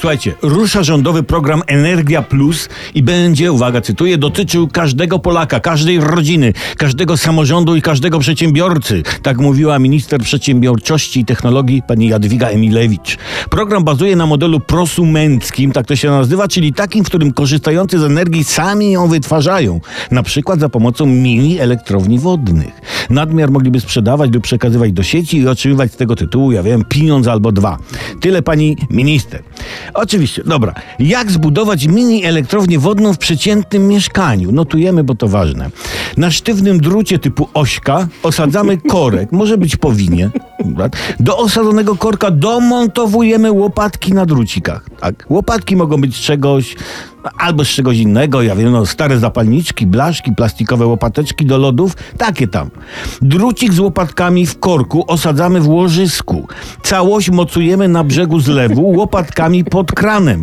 Słuchajcie, rusza rządowy program Energia Plus i będzie, uwaga, cytuję, dotyczył każdego Polaka, każdej rodziny, każdego samorządu i każdego przedsiębiorcy. Tak mówiła minister przedsiębiorczości i technologii pani Jadwiga Emilewicz. Program bazuje na modelu prosumenckim, tak to się nazywa, czyli takim, w którym korzystający z energii sami ją wytwarzają. Na przykład za pomocą mini elektrowni wodnych. Nadmiar mogliby sprzedawać lub przekazywać do sieci i otrzymywać z tego tytułu, ja wiem, pieniądz albo dwa. Tyle pani minister. Oczywiście, dobra. Jak zbudować mini elektrownię wodną w przeciętnym mieszkaniu? Notujemy, bo to ważne. Na sztywnym drucie typu ośka osadzamy korek, może być powinie. Do osadzonego korka domontowujemy łopatki na drucikach. Tak. Łopatki mogą być z czegoś, albo z czegoś innego, ja wiem, no, stare zapalniczki, blaszki, plastikowe łopateczki do lodów, takie tam. Drucik z łopatkami w korku osadzamy w łożysku. Całość mocujemy na brzegu zlewu łopatkami pod kranem.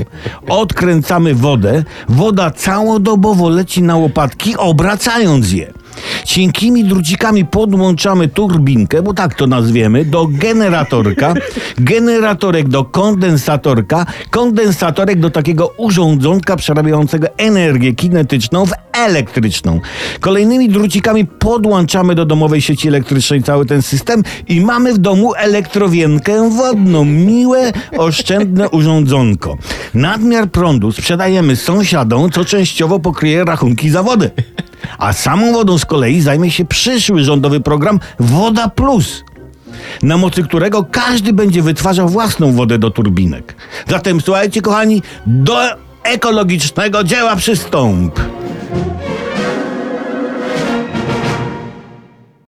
Odkręcamy wodę, woda całodobowo leci na łopatki, obracając je. Cienkimi drucikami podłączamy turbinkę, bo tak to nazwiemy, do generatorka, generatorek do kondensatorka, kondensatorek do takiego urządzonka przerabiającego energię kinetyczną w elektryczną. Kolejnymi drucikami podłączamy do domowej sieci elektrycznej cały ten system i mamy w domu elektrowienkę wodną. Miłe, oszczędne urządzonko. Nadmiar prądu sprzedajemy sąsiadom, co częściowo pokryje rachunki za wodę. A samą wodą z kolei zajmie się przyszły rządowy program Woda Plus, na mocy którego każdy będzie wytwarzał własną wodę do turbinek. Zatem słuchajcie, kochani, do ekologicznego dzieła przystąp.